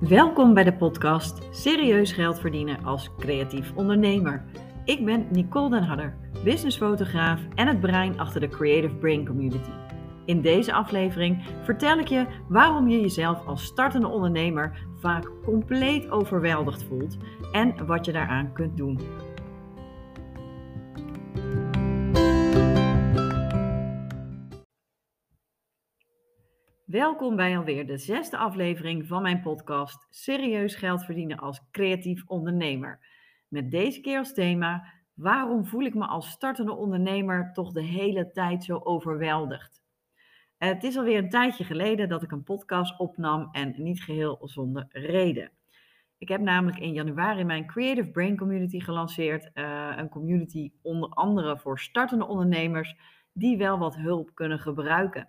Welkom bij de podcast Serieus geld verdienen als creatief ondernemer. Ik ben Nicole den Hadder, businessfotograaf en het brein achter de Creative Brain Community. In deze aflevering vertel ik je waarom je jezelf als startende ondernemer vaak compleet overweldigd voelt en wat je daaraan kunt doen. Welkom bij alweer de zesde aflevering van mijn podcast Serieus geld verdienen als creatief ondernemer. Met deze keer als thema: waarom voel ik me als startende ondernemer toch de hele tijd zo overweldigd? Het is alweer een tijdje geleden dat ik een podcast opnam en niet geheel zonder reden. Ik heb namelijk in januari mijn Creative Brain Community gelanceerd. Uh, een community onder andere voor startende ondernemers die wel wat hulp kunnen gebruiken.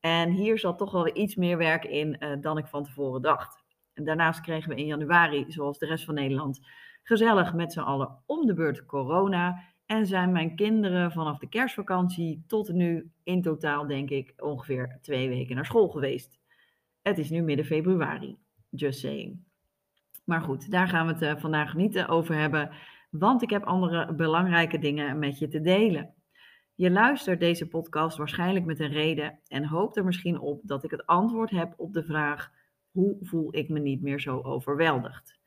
En hier zat toch wel iets meer werk in uh, dan ik van tevoren dacht. En daarnaast kregen we in januari, zoals de rest van Nederland, gezellig met z'n allen om de beurt corona. En zijn mijn kinderen vanaf de kerstvakantie tot nu in totaal, denk ik, ongeveer twee weken naar school geweest. Het is nu midden februari, just saying. Maar goed, daar gaan we het uh, vandaag niet over hebben, want ik heb andere belangrijke dingen met je te delen. Je luistert deze podcast waarschijnlijk met een reden en hoopt er misschien op dat ik het antwoord heb op de vraag: hoe voel ik me niet meer zo overweldigd?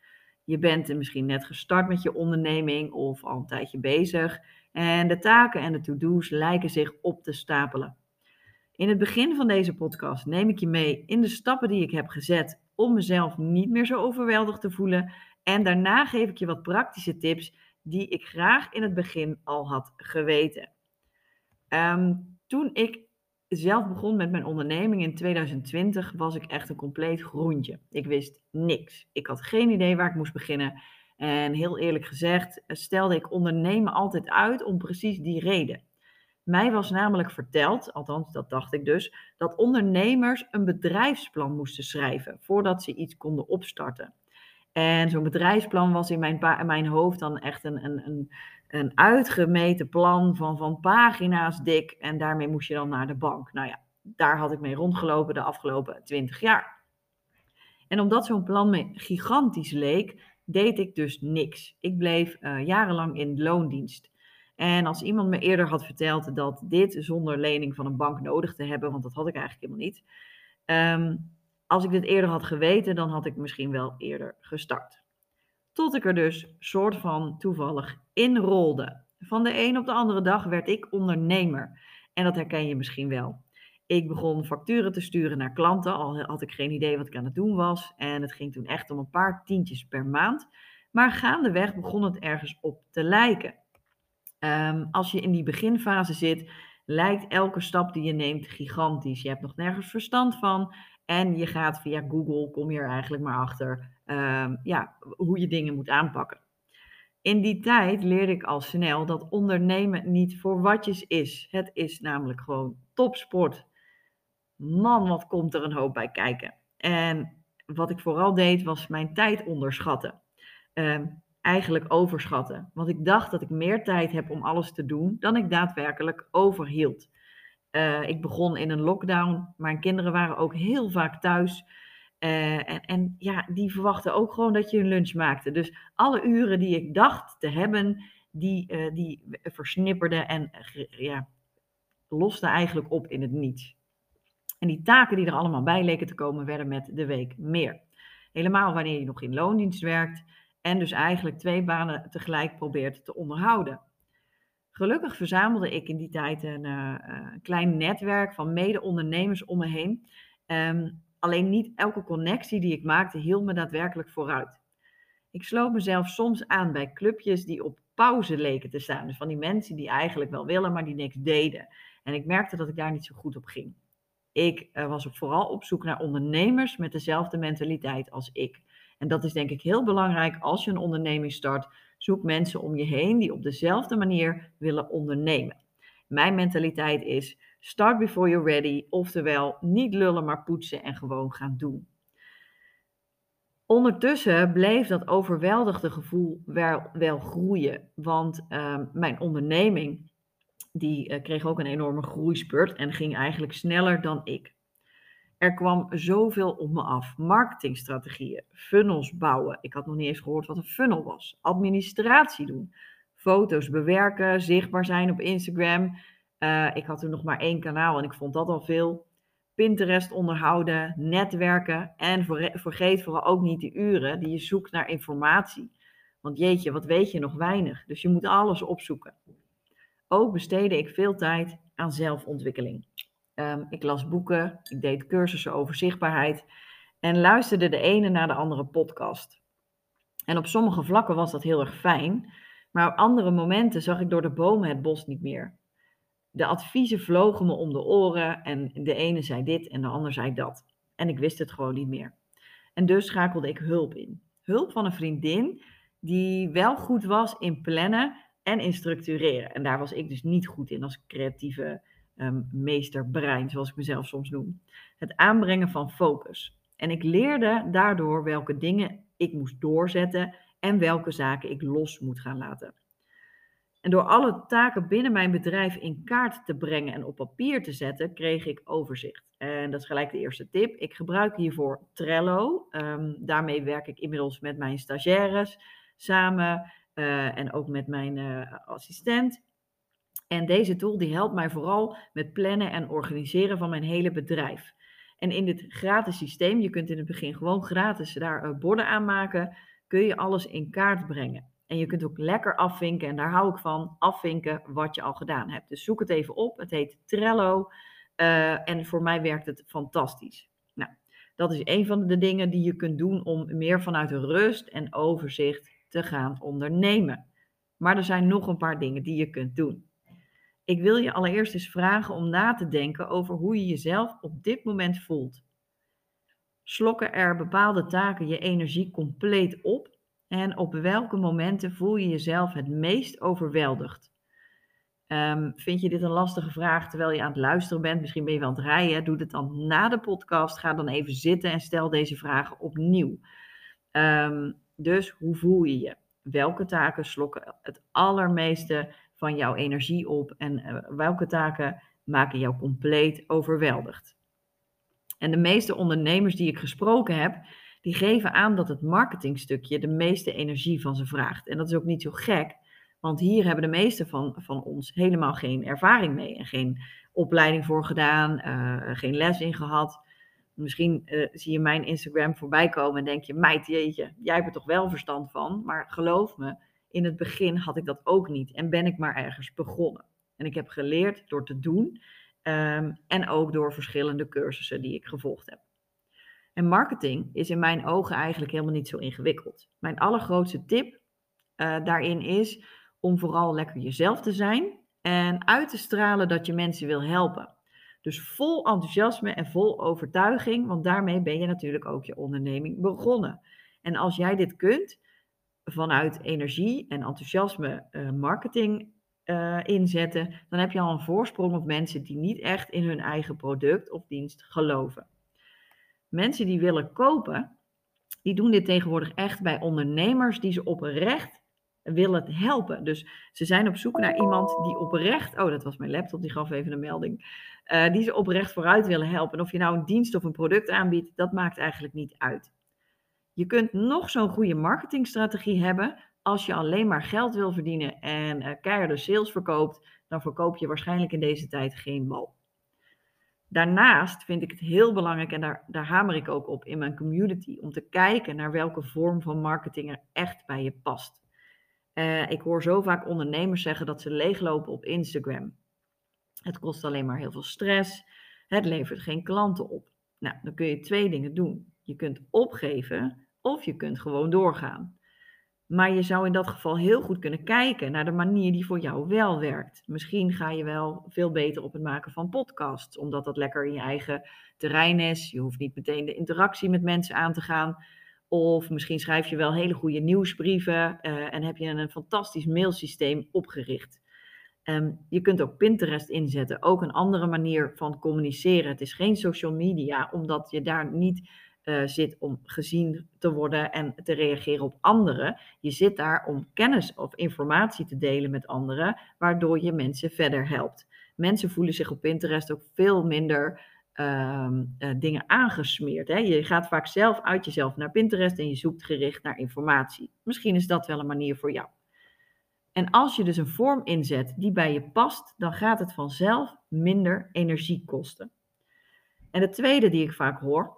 Je bent misschien net gestart met je onderneming of al een tijdje bezig en de taken en de to-do's lijken zich op te stapelen. In het begin van deze podcast neem ik je mee in de stappen die ik heb gezet om mezelf niet meer zo overweldigd te voelen en daarna geef ik je wat praktische tips die ik graag in het begin al had geweten. Ehm, toen ik zelf begon met mijn onderneming in 2020, was ik echt een compleet groentje. Ik wist niks. Ik had geen idee waar ik moest beginnen. En heel eerlijk gezegd, stelde ik ondernemen altijd uit om precies die reden. Mij was namelijk verteld, althans dat dacht ik dus, dat ondernemers een bedrijfsplan moesten schrijven voordat ze iets konden opstarten. En zo'n bedrijfsplan was in mijn, mijn hoofd dan echt een, een, een een uitgemeten plan van, van pagina's dik. En daarmee moest je dan naar de bank. Nou ja, daar had ik mee rondgelopen de afgelopen 20 jaar. En omdat zo'n plan me gigantisch leek, deed ik dus niks. Ik bleef uh, jarenlang in loondienst. En als iemand me eerder had verteld dat dit zonder lening van een bank nodig te hebben, want dat had ik eigenlijk helemaal niet. Um, als ik dit eerder had geweten, dan had ik misschien wel eerder gestart. Tot ik er dus soort van toevallig in rolde. Van de een op de andere dag werd ik ondernemer. En dat herken je misschien wel. Ik begon facturen te sturen naar klanten, al had ik geen idee wat ik aan het doen was. En het ging toen echt om een paar tientjes per maand. Maar gaandeweg begon het ergens op te lijken. Um, als je in die beginfase zit, lijkt elke stap die je neemt gigantisch. Je hebt nog nergens verstand van. En je gaat via Google, kom je er eigenlijk maar achter Ehm, ja, hoe je dingen moet aanpakken. In die tijd leerde ik al snel dat ondernemen niet voor watjes is. Het is namelijk gewoon topsport. Man, wat komt er een hoop bij kijken. En wat ik vooral deed, was mijn tijd onderschatten. Uh, eigenlijk overschatten. Want ik dacht dat ik meer tijd heb om alles te doen dan ik daadwerkelijk overhield. Uh, ik begon in een lockdown. Mijn kinderen waren ook heel vaak thuis. Uh, en, en, ja, die verwachten ook gewoon dat je een lunch maakte. Dus alle uren die ik dacht te hebben, die, uh, die versnipperden en ja, losten eigenlijk op in het niets. En die taken die er allemaal bij leken te komen, werden met de week meer. Helemaal wanneer je nog in loondienst werkt en dus eigenlijk twee banen tegelijk probeert te onderhouden. Gelukkig verzamelde ik in die tijd een, een klein netwerk van mede-ondernemers om me heen. Um, Alleen niet elke connectie die ik maakte hield me daadwerkelijk vooruit. Ik sloot mezelf soms aan bij clubjes die op pauze leken te staan. Dus van die mensen die eigenlijk wel willen, maar die niks deden. En ik merkte dat ik daar niet zo goed op ging. Ik uh, was vooral op zoek naar ondernemers met dezelfde mentaliteit als ik. En dat is denk ik heel belangrijk als je een onderneming start. Zoek mensen om je heen die op dezelfde manier willen ondernemen. Mijn mentaliteit is Start before you're ready, oftewel niet lullen maar poetsen en gewoon gaan doen. Ondertussen bleef dat overweldigde gevoel wel, groeien, want uh, mijn onderneming die uh, kreeg ook een enorme groeispurt en ging eigenlijk sneller dan ik. Er kwam zoveel op me af. Marketingstrategieën, funnels bouwen. Ik had nog niet eens gehoord wat een funnel was. Administratie doen. Foto's bewerken, zichtbaar zijn op Instagram. Uh, ik had toen nog maar één kanaal en ik vond dat al veel. Pinterest onderhouden, netwerken en vergeet vooral ook niet de uren die je zoekt naar informatie. Want jeetje, wat weet je nog weinig. Dus je moet alles opzoeken. Ook besteedde ik veel tijd aan zelfontwikkeling. Um, ik las boeken, ik deed cursussen over zichtbaarheid en luisterde de ene naar de andere podcast. En op sommige vlakken was dat heel erg fijn, maar op andere momenten zag ik door de bomen het bos niet meer. De adviezen vlogen me om de oren en de ene zei dit en de ander zei dat. En ik wist het gewoon niet meer. En dus schakelde ik hulp in. Hulp van een vriendin die wel goed was in plannen en in structureren. En daar was ik dus niet goed in als creatieve um, meesterbrein, zoals ik mezelf soms noem. Het aanbrengen van focus. En ik leerde daardoor welke dingen ik moest doorzetten en welke zaken ik los moet gaan laten. En door alle taken binnen mijn bedrijf in kaart te brengen en op papier te zetten, kreeg ik overzicht. En dat is gelijk de eerste tip. Ik gebruik hiervoor Trello. Um, daarmee werk ik inmiddels met mijn stagiaires samen uh, en ook met mijn uh, assistent. En deze tool die helpt mij vooral met plannen en organiseren van mijn hele bedrijf. En in dit gratis systeem, je kunt in het begin gewoon gratis daar uh, borden aan maken, kun je alles in kaart brengen. En je kunt ook lekker afvinken, en daar hou ik van, afvinken wat je al gedaan hebt. Dus zoek het even op, het heet Trello uh, en voor mij werkt het fantastisch. Nou, dat is een van de dingen die je kunt doen om meer vanuit rust en overzicht te gaan ondernemen. Maar er zijn nog een paar dingen die je kunt doen. Ik wil je allereerst eens vragen om na te denken over hoe je jezelf op dit moment voelt. Slokken er bepaalde taken je energie compleet op? En op welke momenten voel je jezelf het meest overweldigd? Um, vind je dit een lastige vraag terwijl je aan het luisteren bent? Misschien ben je wel aan het rijden. Doe het dan na de podcast. Ga dan even zitten en stel deze vragen opnieuw. Um, dus hoe voel je je? Welke taken slokken het allermeeste van jouw energie op en uh, welke taken maken jou compleet overweldigd? En de meeste ondernemers die ik gesproken heb, die geven aan dat het marketingstukje de meeste energie van ze vraagt. En dat is ook niet zo gek, want hier hebben de meeste van, van ons helemaal geen ervaring mee en geen opleiding voor gedaan, uh, geen les in gehad. Misschien uh, zie je mijn Instagram voorbij komen en denk je, meid, jeetje, jij hebt er toch wel verstand van. Maar geloof me, in het begin had ik dat ook niet en ben ik maar ergens begonnen. En ik heb geleerd door te doen um, en ook door verschillende cursussen die ik gevolgd heb. En marketing is in mijn ogen eigenlijk helemaal niet zo ingewikkeld. Mijn allergrootste tip uh, daarin is om vooral lekker jezelf te zijn en uit te stralen dat je mensen wil helpen. Dus vol enthousiasme en vol overtuiging, want daarmee ben je natuurlijk ook je onderneming begonnen. En als jij dit kunt, vanuit energie en enthousiasme uh, marketing uh, inzetten, dan heb je al een voorsprong op mensen die niet echt in hun eigen product of dienst geloven. Mensen die willen kopen, die doen dit tegenwoordig echt bij ondernemers die ze oprecht willen helpen. Dus ze zijn op zoek naar iemand die oprecht, oh dat was mijn laptop, die gaf even een melding, uh, die ze oprecht vooruit willen helpen. En of je nou een dienst of een product aanbiedt, dat maakt eigenlijk niet uit. Je kunt nog zo'n goede marketingstrategie hebben. Als je alleen maar geld wil verdienen en uh, keiharde sales verkoopt, dan verkoop je waarschijnlijk in deze tijd geen bal. Daarnaast vind ik het heel belangrijk, en daar, daar hamer ik ook op in mijn community, om te kijken naar welke vorm van marketing er echt bij je past. Uh, ik hoor zo vaak ondernemers zeggen dat ze leeglopen op Instagram. Het kost alleen maar heel veel stress. Het levert geen klanten op. Nou, dan kun je twee dingen doen. Je kunt opgeven of je kunt gewoon doorgaan. Maar je zou in dat geval heel goed kunnen kijken naar de manier die voor jou wel werkt. Misschien ga je wel veel beter op het maken van podcasts, omdat dat lekker in je eigen terrein is. Je hoeft niet meteen de interactie met mensen aan te gaan. Of misschien schrijf je wel hele goede nieuwsbrieven uh, en heb je een fantastisch mailsysteem opgericht. Um, je kunt ook Pinterest inzetten, ook een andere manier van communiceren. Het is geen social media, omdat je daar niet uh, zit om gezien te worden en te reageren op anderen. Je zit daar om kennis of informatie te delen met anderen, waardoor je mensen verder helpt. Mensen voelen zich op Pinterest ook veel minder ehm, eh, dingen aangesmeerd. Hè? Je gaat vaak zelf uit jezelf naar Pinterest en je zoekt gericht naar informatie. Misschien is dat wel een manier voor jou. En als je dus een vorm inzet die bij je past, dan gaat het vanzelf minder energie kosten. En de tweede die ik vaak hoor,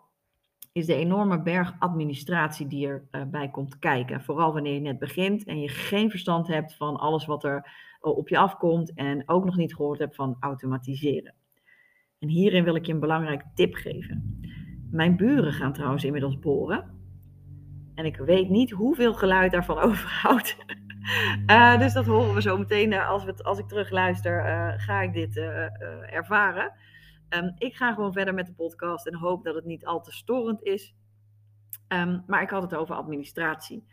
is de enorme berg administratie die erbij uh, komt kijken. Vooral wanneer je net begint en je geen verstand hebt van alles wat er uh, op je afkomt en ook nog niet gehoord hebt van automatiseren. En hierin wil ik je een belangrijke tip geven. Mijn buren gaan trouwens inmiddels boren. En ik weet niet hoeveel geluid daarvan overhoudt. Uh, dus dat horen we zo meteen. als, we als ik terugluister, ga ik dit ervaren. Um, ik ga gewoon verder met de podcast en hoop dat het niet al te storend is. Um, maar ik had het over administratie.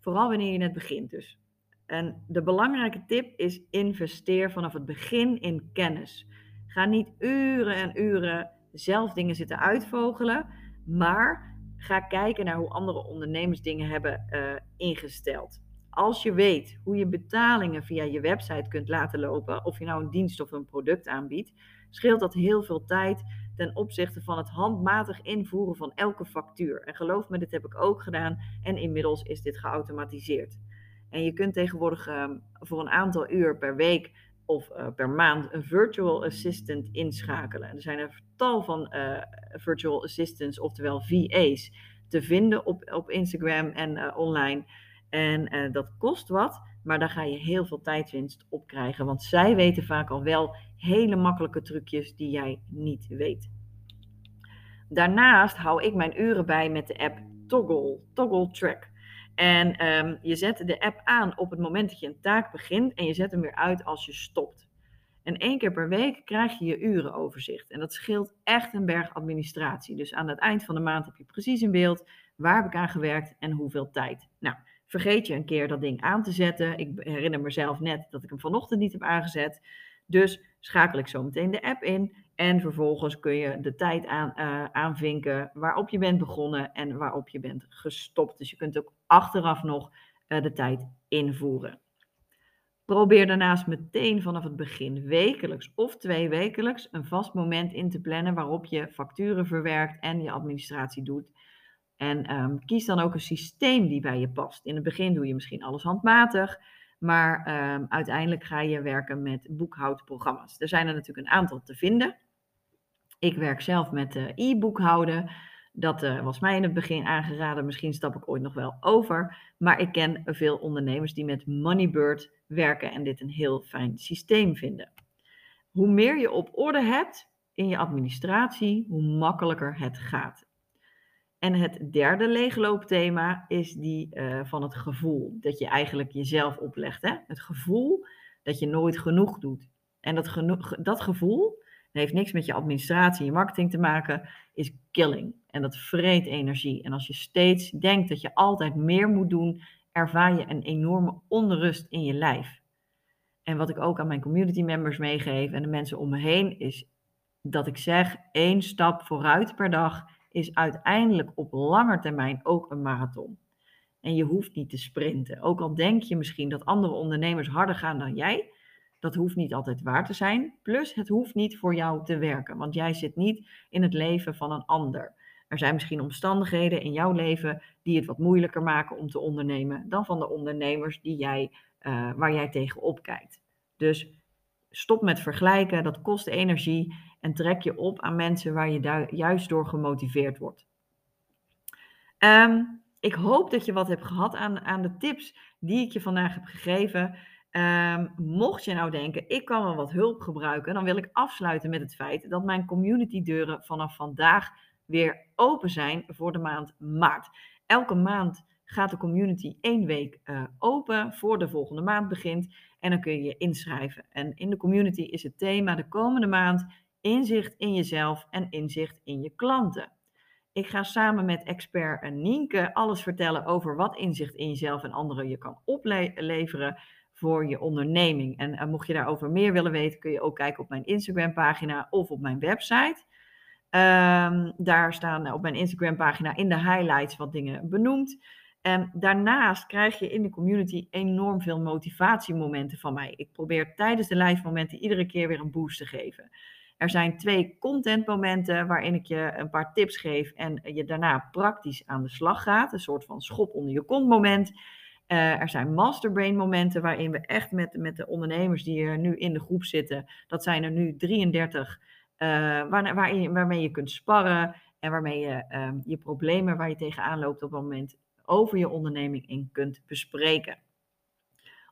Vooral wanneer je net begint dus. En de belangrijke tip is investeer vanaf het begin in kennis. Ga niet uren en uren zelf dingen zitten uitvogelen, maar ga kijken naar hoe andere ondernemers dingen hebben uh, ingesteld. Als je weet hoe je betalingen via je website kunt laten lopen, of je nou een dienst of een product aanbiedt, scheelt dat heel veel tijd ten opzichte van het handmatig invoeren van elke factuur. En geloof me, dit heb ik ook gedaan en inmiddels is dit geautomatiseerd. En je kunt tegenwoordig um, voor een aantal uur per week of uh, per maand een virtual assistant inschakelen. Er zijn een tal van uh, virtual assistants, oftewel VA's, te vinden op, op Instagram en uh, online. En dat kost wat, maar daar ga je heel veel tijdwinst op krijgen. Want zij weten vaak al wel hele makkelijke trucjes die jij niet weet. Daarnaast hou ik mijn uren bij met de app Toggle, Toggle Track. En um, je zet de app aan op het moment dat je een taak begint en je zet hem weer uit als je stopt. En één keer per week krijg je je urenoverzicht. En dat scheelt echt een berg administratie. Dus aan het eind van de maand heb je precies in beeld waar heb ik aan gewerkt en hoeveel tijd. Nou, vergeet je een keer dat ding aan te zetten. Ik herinner mezelf net dat ik hem vanochtend niet heb aangezet. Dus schakel ik zo meteen de app in en vervolgens kun je de tijd aan, uh, aanvinken waarop je bent begonnen en waarop je bent gestopt. Dus je kunt ook achteraf nog uh, de tijd invoeren. Probeer daarnaast meteen vanaf het begin wekelijks of twee wekelijks een vast moment in te plannen waarop je facturen verwerkt en je administratie doet. En um, kies dan ook een systeem die bij je past. In het begin doe je misschien alles handmatig. Maar um, uiteindelijk ga je werken met boekhoudprogramma's. Er zijn er natuurlijk een aantal te vinden. Ik werk zelf met uh, e-boekhouden. Dat uh, was mij in het begin aangeraden. Misschien stap ik ooit nog wel over. Maar ik ken veel ondernemers die met Moneybird werken en dit een heel fijn systeem vinden. Hoe meer je op orde hebt in je administratie, hoe makkelijker het gaat. En het derde leegloopthema is die uh, van het gevoel. Dat je eigenlijk jezelf oplegt. Hè? Het gevoel dat je nooit genoeg doet. En dat, dat gevoel, heeft niks met je administratie je marketing te maken, is killing. En dat vreet energie. En als je steeds denkt dat je altijd meer moet doen, ervaar je een enorme onrust in je lijf. En wat ik ook aan mijn community members meegeef en de mensen om me heen, is dat ik zeg één stap vooruit per dag is uiteindelijk op lange termijn ook een marathon. En je hoeft niet te sprinten. Ook al denk je misschien dat andere ondernemers harder gaan dan jij, dat hoeft niet altijd waar te zijn. Plus, het hoeft niet voor jou te werken, want jij zit niet in het leven van een ander. Er zijn misschien omstandigheden in jouw leven die het wat moeilijker maken om te ondernemen dan van de ondernemers die jij, uh, waar jij tegenop kijkt. Dus stop met vergelijken, dat kost energie en trek je op aan mensen waar je juist door gemotiveerd wordt. Um, ik hoop dat je wat hebt gehad aan, aan de tips die ik je vandaag heb gegeven. Um, mocht je nou denken, ik kan wel wat hulp gebruiken, dan wil ik afsluiten met het feit dat mijn community deuren vanaf vandaag weer open zijn voor de maand maart. Elke maand gaat de community één week uh, open voor de volgende maand begint. En dan kun je je inschrijven. En in de community is het thema de komende maand inzicht in jezelf en inzicht in je klanten. Ik ga samen met expert Nienke alles vertellen over wat inzicht in jezelf en anderen je kan opleveren voor je onderneming. En uh, mocht je daarover meer willen weten, kun je ook kijken op mijn Instagram pagina of op mijn website. Um, daar staan op mijn Instagram pagina in de highlights wat dingen benoemd. En daarnaast krijg je in de community enorm veel motivatiemomenten van mij. Ik probeer tijdens de live momenten iedere keer weer een boost te geven. Er zijn twee contentmomenten waarin ik je een paar tips geef en je daarna praktisch aan de slag gaat. Een soort van schop onder je kont moment. Uh, er zijn masterbrain momenten waarin we echt met, met de ondernemers die er nu in de groep zitten, dat zijn er nu 33, uh, waar, waarin, waarmee je kunt sparren en waarmee je uh, je problemen waar je tegenaan loopt op het moment over je onderneming in kunt bespreken.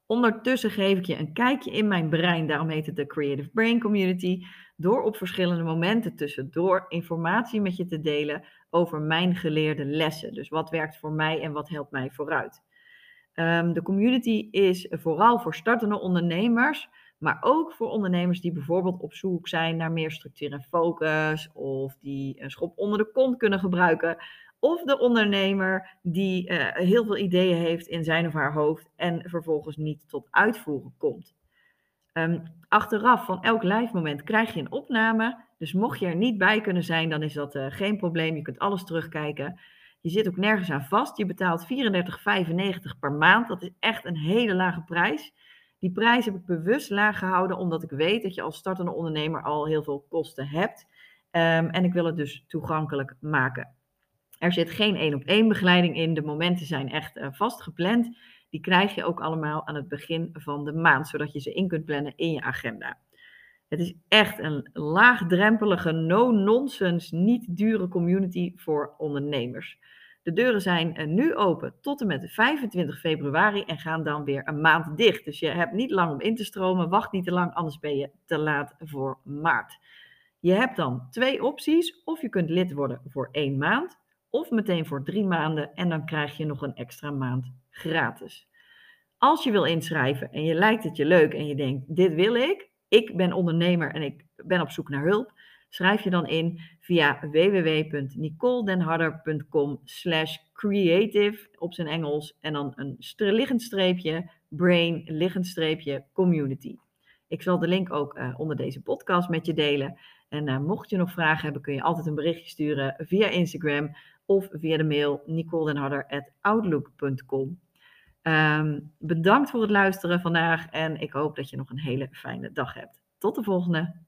Ondertussen geef ik je een kijkje in mijn brein, daarom heet het de Creative Brain Community, door op verschillende momenten tussendoor informatie met je te delen over mijn geleerde lessen. Dus wat werkt voor mij en wat helpt mij vooruit. Um, de community is vooral voor startende ondernemers, maar ook voor ondernemers die bijvoorbeeld op zoek zijn naar meer structuur en focus, of die een schop onder de kont kunnen gebruiken, of de ondernemer die uh, heel veel ideeën heeft in zijn of haar hoofd en vervolgens niet tot uitvoeren komt. Um, achteraf van elk live moment krijg je een opname. Dus mocht je er niet bij kunnen zijn, dan is dat uh, geen probleem. Je kunt alles terugkijken. Je zit ook nergens aan vast. Je betaalt 34,95 per maand. Dat is echt een hele lage prijs. Die prijs heb ik bewust laag gehouden, omdat ik weet dat je als startende ondernemer al heel veel kosten hebt. Um, en ik wil het dus toegankelijk maken. Er zit geen één op één begeleiding in. De momenten zijn echt uh, vast gepland. Die krijg je ook allemaal aan het begin van de maand, zodat je ze in kunt plannen in je agenda. Het is echt een laagdrempelige, no-nonsense, niet dure community voor ondernemers. De deuren zijn eh, nu open tot en met 25 februari en gaan dan weer een maand dicht. Dus je hebt niet lang om in te stromen. Wacht niet te lang, anders ben je te laat voor maart. Je hebt dan twee opties. Of je kunt lid worden voor één maand, of meteen voor drie maanden en dan krijg je nog een extra maand gratis. Als je wil inschrijven en je lijkt het je leuk en je denkt: dit wil ik, ik ben ondernemer en ik ben op zoek naar hulp, schrijf je dan in via www.nicoledenharder.com slash creative op zijn Engels en dan een liggend streepje brain liggend streepje community. Ik zal de link ook uh, onder deze podcast met je delen. En uh, mocht je nog vragen hebben, kun je altijd een berichtje sturen via Instagram of via de mail nicoledenharder.outlook.com. Um, bedankt voor het luisteren vandaag en ik hoop dat je nog een hele fijne dag hebt. Tot de volgende!